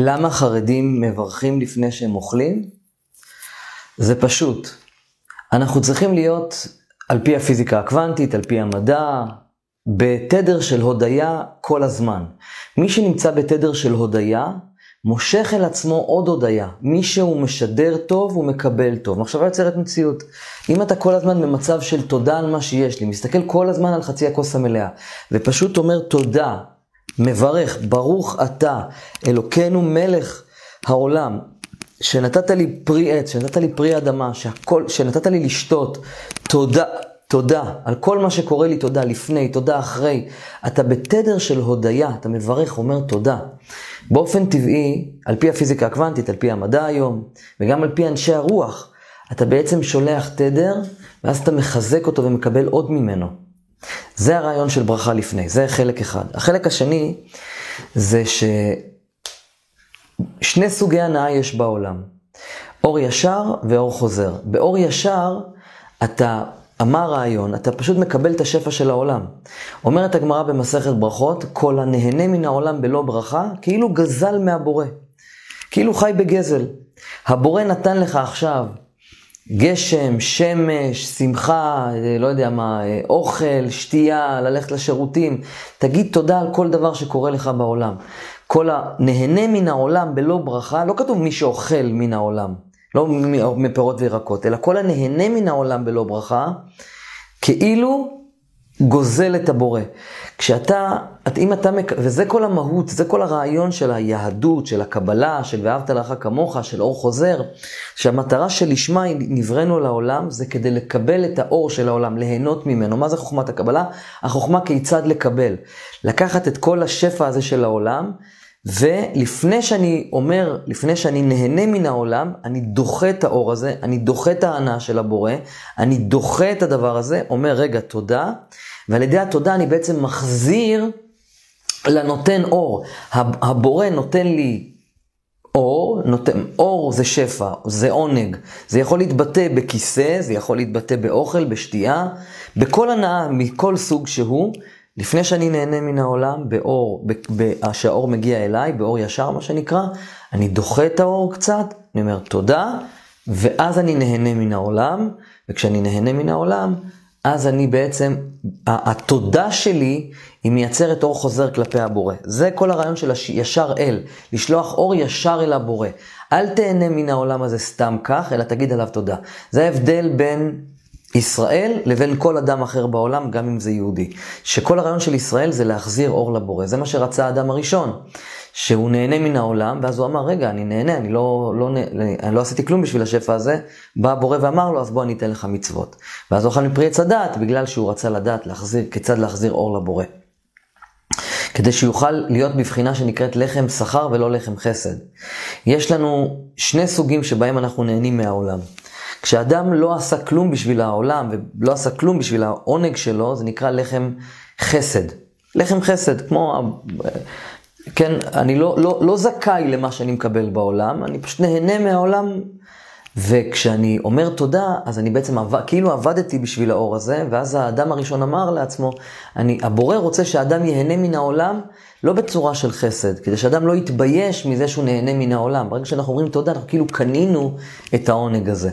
למה חרדים מברכים לפני שהם אוכלים? זה פשוט. אנחנו צריכים להיות, על פי הפיזיקה הקוונטית, על פי המדע, בתדר של הודיה כל הזמן. מי שנמצא בתדר של הודיה, מושך אל עצמו עוד הודיה. מי שהוא משדר טוב, הוא מקבל טוב. מחשבה יוצרת מציאות. אם אתה כל הזמן במצב של תודה על מה שיש לי, מסתכל כל הזמן על חצי הכוס המלאה, ופשוט אומר תודה, מברך, ברוך אתה, אלוקינו מלך העולם, שנתת לי פרי עץ, שנתת לי פרי אדמה, שהכל, שנתת לי לשתות, תודה, תודה, על כל מה שקורה לי תודה, לפני, תודה אחרי. אתה בתדר של הודיה, אתה מברך, אומר תודה. באופן טבעי, על פי הפיזיקה הקוונטית, על פי המדע היום, וגם על פי אנשי הרוח, אתה בעצם שולח תדר, ואז אתה מחזק אותו ומקבל עוד ממנו. זה הרעיון של ברכה לפני, זה חלק אחד. החלק השני זה ששני סוגי הנאה יש בעולם, אור ישר ואור חוזר. באור ישר אתה, אמר רעיון, אתה פשוט מקבל את השפע של העולם. אומרת הגמרא במסכת ברכות, כל הנהנה מן העולם בלא ברכה, כאילו גזל מהבורא. כאילו חי בגזל. הבורא נתן לך עכשיו גשם, שמש, שמחה, לא יודע מה, אוכל, שתייה, ללכת לשירותים. תגיד תודה על כל דבר שקורה לך בעולם. כל הנהנה מן העולם בלא ברכה, לא כתוב מי שאוכל מן העולם, לא מפירות וירקות, אלא כל הנהנה מן העולם בלא ברכה, כאילו גוזל את הבורא. כשאתה, אם אתה, וזה כל המהות, זה כל הרעיון של היהדות, של הקבלה, של ואהבת לך כמוך, של אור חוזר, שהמטרה שלשמה נבראנו לעולם, זה כדי לקבל את האור של העולם, ליהנות ממנו. מה זה חוכמת הקבלה? החוכמה כיצד לקבל. לקחת את כל השפע הזה של העולם, ולפני שאני אומר, לפני שאני נהנה מן העולם, אני דוחה את האור הזה, אני דוחה את ההנאה של הבורא, אני דוחה את הדבר הזה, אומר, רגע, תודה. ועל ידי התודה אני בעצם מחזיר לנותן אור. הבורא נותן לי אור, נותן, אור זה שפע, זה עונג. זה יכול להתבטא בכיסא, זה יכול להתבטא באוכל, בשתייה, בכל הנאה מכל סוג שהוא. לפני שאני נהנה מן העולם, באור, שהאור מגיע אליי, באור ישר מה שנקרא, אני דוחה את האור קצת, אני אומר תודה, ואז אני נהנה מן העולם, וכשאני נהנה מן העולם, אז אני בעצם, התודה שלי היא מייצרת אור חוזר כלפי הבורא. זה כל הרעיון של ישר אל, לשלוח אור ישר אל הבורא. אל תהנה מן העולם הזה סתם כך, אלא תגיד עליו תודה. זה ההבדל בין ישראל לבין כל אדם אחר בעולם, גם אם זה יהודי. שכל הרעיון של ישראל זה להחזיר אור לבורא. זה מה שרצה האדם הראשון. שהוא נהנה מן העולם, ואז הוא אמר, רגע, אני נהנה, אני לא, לא, אני לא עשיתי כלום בשביל השפע הזה. בא הבורא ואמר לו, אז בוא אני אתן לך מצוות. ואז הוא אכל מפרי עץ הדעת, בגלל שהוא רצה לדעת להחזיר, כיצד להחזיר אור לבורא. כדי שיוכל להיות בבחינה שנקראת לחם שכר ולא לחם חסד. יש לנו שני סוגים שבהם אנחנו נהנים מהעולם. כשאדם לא עשה כלום בשביל העולם ולא עשה כלום בשביל העונג שלו, זה נקרא לחם חסד. לחם חסד, כמו כן, אני לא, לא, לא זכאי למה שאני מקבל בעולם, אני פשוט נהנה מהעולם. וכשאני אומר תודה, אז אני בעצם עבד, כאילו עבדתי בשביל האור הזה, ואז האדם הראשון אמר לעצמו, אני, הבורא רוצה שאדם ייהנה מן העולם, לא בצורה של חסד, כדי שאדם לא יתבייש מזה שהוא נהנה מן העולם. ברגע שאנחנו אומרים תודה, אנחנו כאילו קנינו את העונג הזה.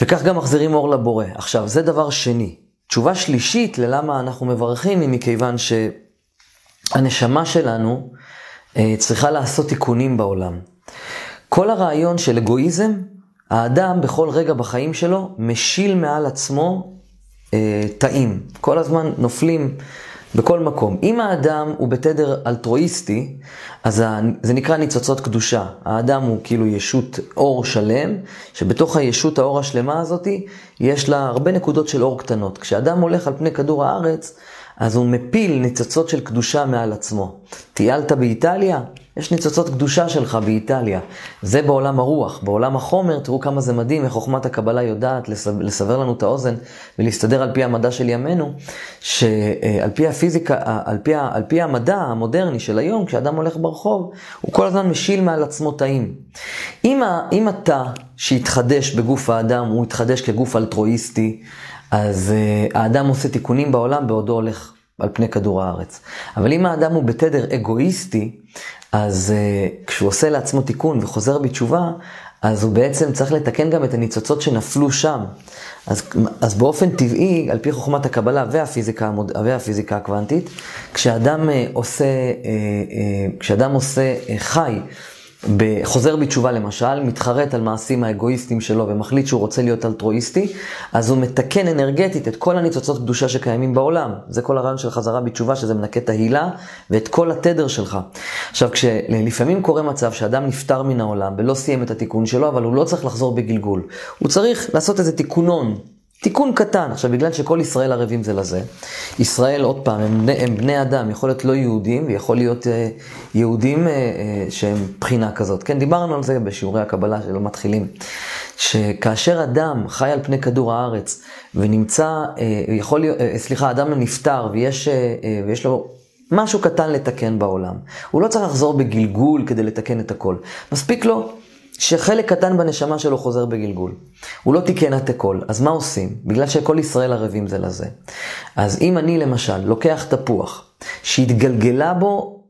וכך גם מחזירים אור לבורא. עכשיו, זה דבר שני. תשובה שלישית ללמה אנחנו מברכים היא מכיוון ש... הנשמה שלנו אה, צריכה לעשות תיקונים בעולם. כל הרעיון של אגואיזם, האדם בכל רגע בחיים שלו משיל מעל עצמו אה, תאים. כל הזמן נופלים בכל מקום. אם האדם הוא בתדר אלטרואיסטי, אז זה נקרא ניצוצות קדושה. האדם הוא כאילו ישות אור שלם, שבתוך הישות האור השלמה הזאת יש לה הרבה נקודות של אור קטנות. כשאדם הולך על פני כדור הארץ, אז הוא מפיל ניצוצות של קדושה מעל עצמו. טיילת באיטליה? יש ניצוצות קדושה שלך באיטליה. זה בעולם הרוח. בעולם החומר, תראו כמה זה מדהים, איך חוכמת הקבלה יודעת לסבר לנו את האוזן ולהסתדר על פי המדע של ימינו, שעל פי הפיזיקה, על פי, על פי המדע המודרני של היום, כשאדם הולך ברחוב, הוא כל הזמן משיל מעל עצמו תאים. אם, אם התא שהתחדש בגוף האדם, הוא התחדש כגוף אלטרואיסטי, אז uh, האדם עושה תיקונים בעולם בעודו הולך על פני כדור הארץ. אבל אם האדם הוא בתדר אגואיסטי, אז uh, כשהוא עושה לעצמו תיקון וחוזר בתשובה, אז הוא בעצם צריך לתקן גם את הניצוצות שנפלו שם. אז, אז באופן טבעי, על פי חוכמת הקבלה והפיזיקה, והפיזיקה הקוונטית, כשאדם uh, עושה, כשאדם עושה חי, חוזר בתשובה למשל, מתחרט על מעשים האגואיסטיים שלו ומחליט שהוא רוצה להיות אלטרואיסטי, אז הוא מתקן אנרגטית את כל הניצוצות קדושה שקיימים בעולם. זה כל הרעיון של חזרה בתשובה, שזה מנקה את ההילה ואת כל התדר שלך. עכשיו, כשלפעמים קורה מצב שאדם נפטר מן העולם ולא סיים את התיקון שלו, אבל הוא לא צריך לחזור בגלגול. הוא צריך לעשות איזה תיקונון, תיקון קטן. עכשיו, בגלל שכל ישראל ערבים זה לזה, ישראל, עוד פעם, הם בני, הם בני אדם, יכול להיות לא יהודים, ויכול להיות אה, יהודים אה, אה, שהם בחינה כזאת. כן, דיברנו על זה בשיעורי הקבלה שלא מתחילים. שכאשר אדם חי על פני כדור הארץ, ונמצא, אה, יכול להיות, אה, סליחה, אדם נפטר, ויש, אה, אה, ויש לו... משהו קטן לתקן בעולם. הוא לא צריך לחזור בגלגול כדי לתקן את הכל. מספיק לו שחלק קטן בנשמה שלו חוזר בגלגול. הוא לא תיקן את הכל, אז מה עושים? בגלל שכל ישראל ערבים זה לזה. אז אם אני למשל לוקח תפוח שהתגלגלה בו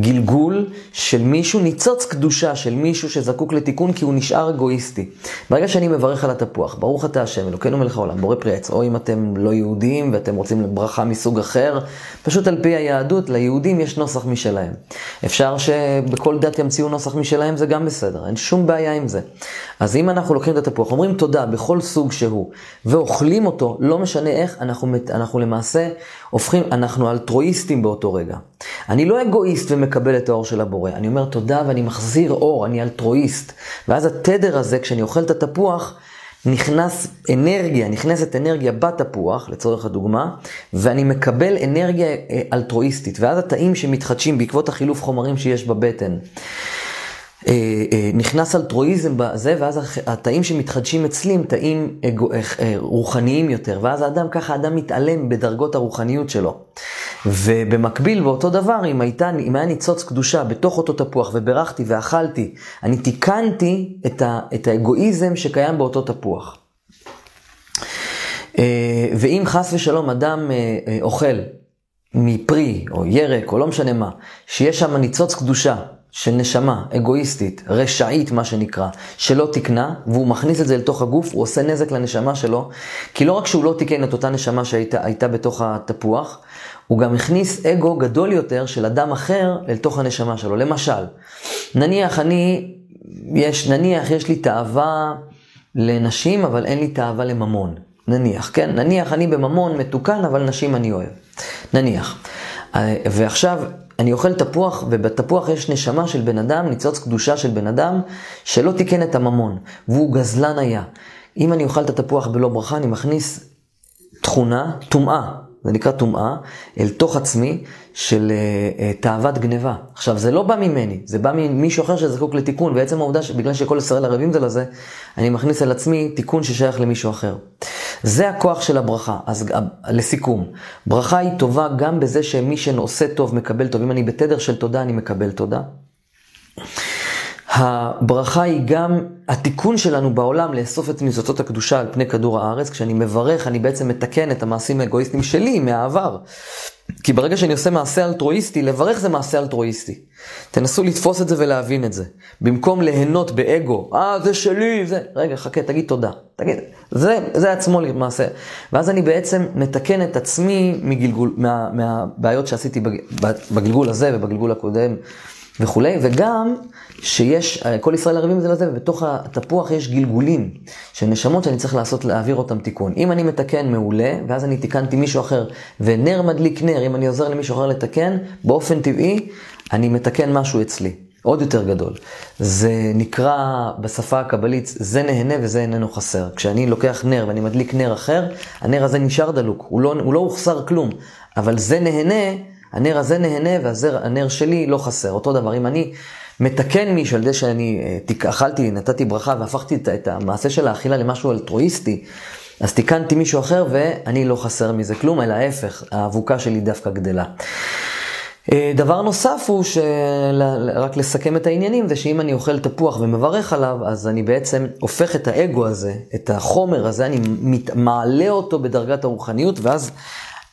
גלגול של מישהו, ניצוץ קדושה של מישהו שזקוק לתיקון כי הוא נשאר אגואיסטי. ברגע שאני מברך על התפוח, ברוך אתה השם, אלוקינו מלך העולם, בורא פרי עץ, או אם אתם לא יהודים ואתם רוצים ברכה מסוג אחר, פשוט על פי היהדות, ליהודים יש נוסח משלהם. אפשר שבכל דת ימציאו נוסח משלהם, זה גם בסדר, אין שום בעיה עם זה. אז אם אנחנו לוקחים את התפוח, אומרים תודה בכל סוג שהוא, ואוכלים אותו, לא משנה איך, אנחנו, אנחנו למעשה הופכים, אנחנו אלטרואיסטים באותו רגע. אני לא אגואיסט ומקבל את האור של הבורא, אני אומר תודה ואני מחזיר אור, אני אלטרואיסט. ואז התדר הזה, כשאני אוכל את התפוח, נכנס אנרגיה, נכנסת אנרגיה בתפוח, לצורך הדוגמה, ואני מקבל אנרגיה אה, אלטרואיסטית. ואז התאים שמתחדשים בעקבות החילוף חומרים שיש בבטן. אה, אה, נכנס אלטרואיזם בזה, ואז התאים שמתחדשים אצלי הם תאים אה, רוחניים יותר, ואז האדם, ככה האדם מתעלם בדרגות הרוחניות שלו. ובמקביל, באותו דבר, אם, הייתה, אם היה ניצוץ קדושה בתוך אותו תפוח וברכתי ואכלתי, אני תיקנתי את, ה, את האגואיזם שקיים באותו תפוח. ואם חס ושלום אדם אוכל מפרי או ירק או לא משנה מה, שיש שם ניצוץ קדושה, של נשמה אגואיסטית, רשעית מה שנקרא, שלא תיקנה, והוא מכניס את זה לתוך הגוף, הוא עושה נזק לנשמה שלו, כי לא רק שהוא לא תיקן את אותה נשמה שהייתה בתוך התפוח, הוא גם הכניס אגו גדול יותר של אדם אחר לתוך הנשמה שלו. למשל, נניח אני, יש, נניח יש לי תאווה לנשים, אבל אין לי תאווה לממון. נניח, כן? נניח אני בממון מתוקן, אבל נשים אני אוהב. נניח. אה, ועכשיו, אני אוכל תפוח, ובתפוח יש נשמה של בן אדם, ניצוץ קדושה של בן אדם, שלא תיקן את הממון, והוא גזלן היה. אם אני אוכל את התפוח בלא ברכה, אני מכניס תכונה, טומאה, זה נקרא טומאה, אל תוך עצמי של uh, uh, תאוות גניבה. עכשיו, זה לא בא ממני, זה בא ממישהו אחר שזקוק לתיקון, ועצם העובדה שבגלל שכל ישראל ערבים זה לזה, אני מכניס אל עצמי תיקון ששייך למישהו אחר. זה הכוח של הברכה. אז לסיכום, ברכה היא טובה גם בזה שמי שעושה טוב מקבל טוב. אם אני בתדר של תודה, אני מקבל תודה. הברכה היא גם התיקון שלנו בעולם לאסוף את ניצוצות הקדושה על פני כדור הארץ. כשאני מברך, אני בעצם מתקן את המעשים האגואיסטיים שלי מהעבר. כי ברגע שאני עושה מעשה אלטרואיסטי, לברך זה מעשה אלטרואיסטי. תנסו לתפוס את זה ולהבין את זה. במקום ליהנות באגו, אה, זה שלי, זה... רגע, חכה, תגיד תודה. תגיד, זה, זה עצמו למעשה. ואז אני בעצם מתקן את עצמי מגלגול, מה, מהבעיות שעשיתי בגלגול הזה ובגלגול הקודם וכולי, וגם שיש, כל ישראל ערבים זה לזה, ובתוך התפוח יש גלגולים של נשמות שאני צריך לעשות, להעביר אותם תיקון. אם אני מתקן, מעולה, ואז אני תיקנתי מישהו אחר, ונר מדליק נר, אם אני עוזר למישהו אחר לתקן, באופן טבעי, אני מתקן משהו אצלי. עוד יותר גדול. זה נקרא בשפה הקבלית, זה נהנה וזה איננו חסר. כשאני לוקח נר ואני מדליק נר אחר, הנר הזה נשאר דלוק, הוא לא, הוא לא הוחסר כלום, אבל זה נהנה, הנר הזה נהנה והנר שלי לא חסר. אותו דבר, אם אני מתקן מישהו על ידי שאני אה, אכלתי, נתתי ברכה והפכתי את המעשה של האכילה למשהו אלטרואיסטי, אז תיקנתי מישהו אחר ואני לא חסר מזה כלום, אלא ההפך, האבוקה שלי דווקא גדלה. אה, דבר נוסף הוא, רק לסכם את העניינים, זה שאם אני אוכל תפוח ומברך עליו, אז אני בעצם הופך את האגו הזה, את החומר הזה, אני מעלה אותו בדרגת הרוחניות, ואז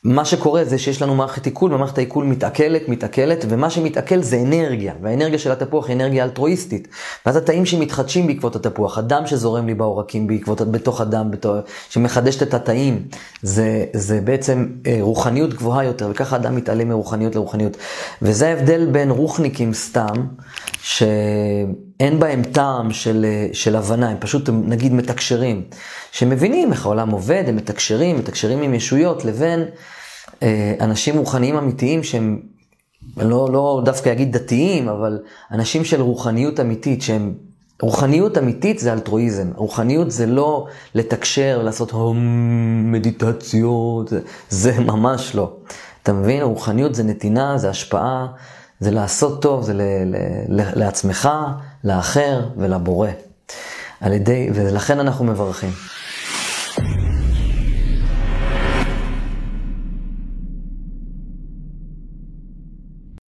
מה שקורה זה שיש לנו מערכת עיכול, ומערכת העיכול מתעכלת, מתעכלת, ומה שמתעכל זה אנרגיה, והאנרגיה של התפוח היא אנרגיה אלטרואיסטית. ואז התאים שמתחדשים בעקבות התפוח, הדם שזורם לי בעורקים בעקבות, בתוך הדם, בתוך, שמחדשת את התאים, זה, זה בעצם אה, רוחניות גבוהה יותר, וככה אדם מתעלה מרוחניות לרוחניות. וזה ההבדל בין רוחניקים סתם, שאין בהם טעם של, של הבנה, הם פשוט נגיד מתקשרים, שמבינים איך העולם עובד, הם מתקשרים, מתקשרים עם ישויות, לבין אה, אנשים רוחניים אמיתיים שהם, לא, לא דווקא אגיד דתיים, אבל אנשים של רוחניות אמיתית, שהם, רוחניות אמיתית זה אלטרואיזם, רוחניות זה לא לתקשר, לעשות מדיטציות, זה, ממש לא. אתה מבין? רוחניות זה נתינה, זה השפעה. זה לעשות טוב, זה ל, ל, ל, לעצמך, לאחר ולבורא. על ידי, ולכן אנחנו מברכים.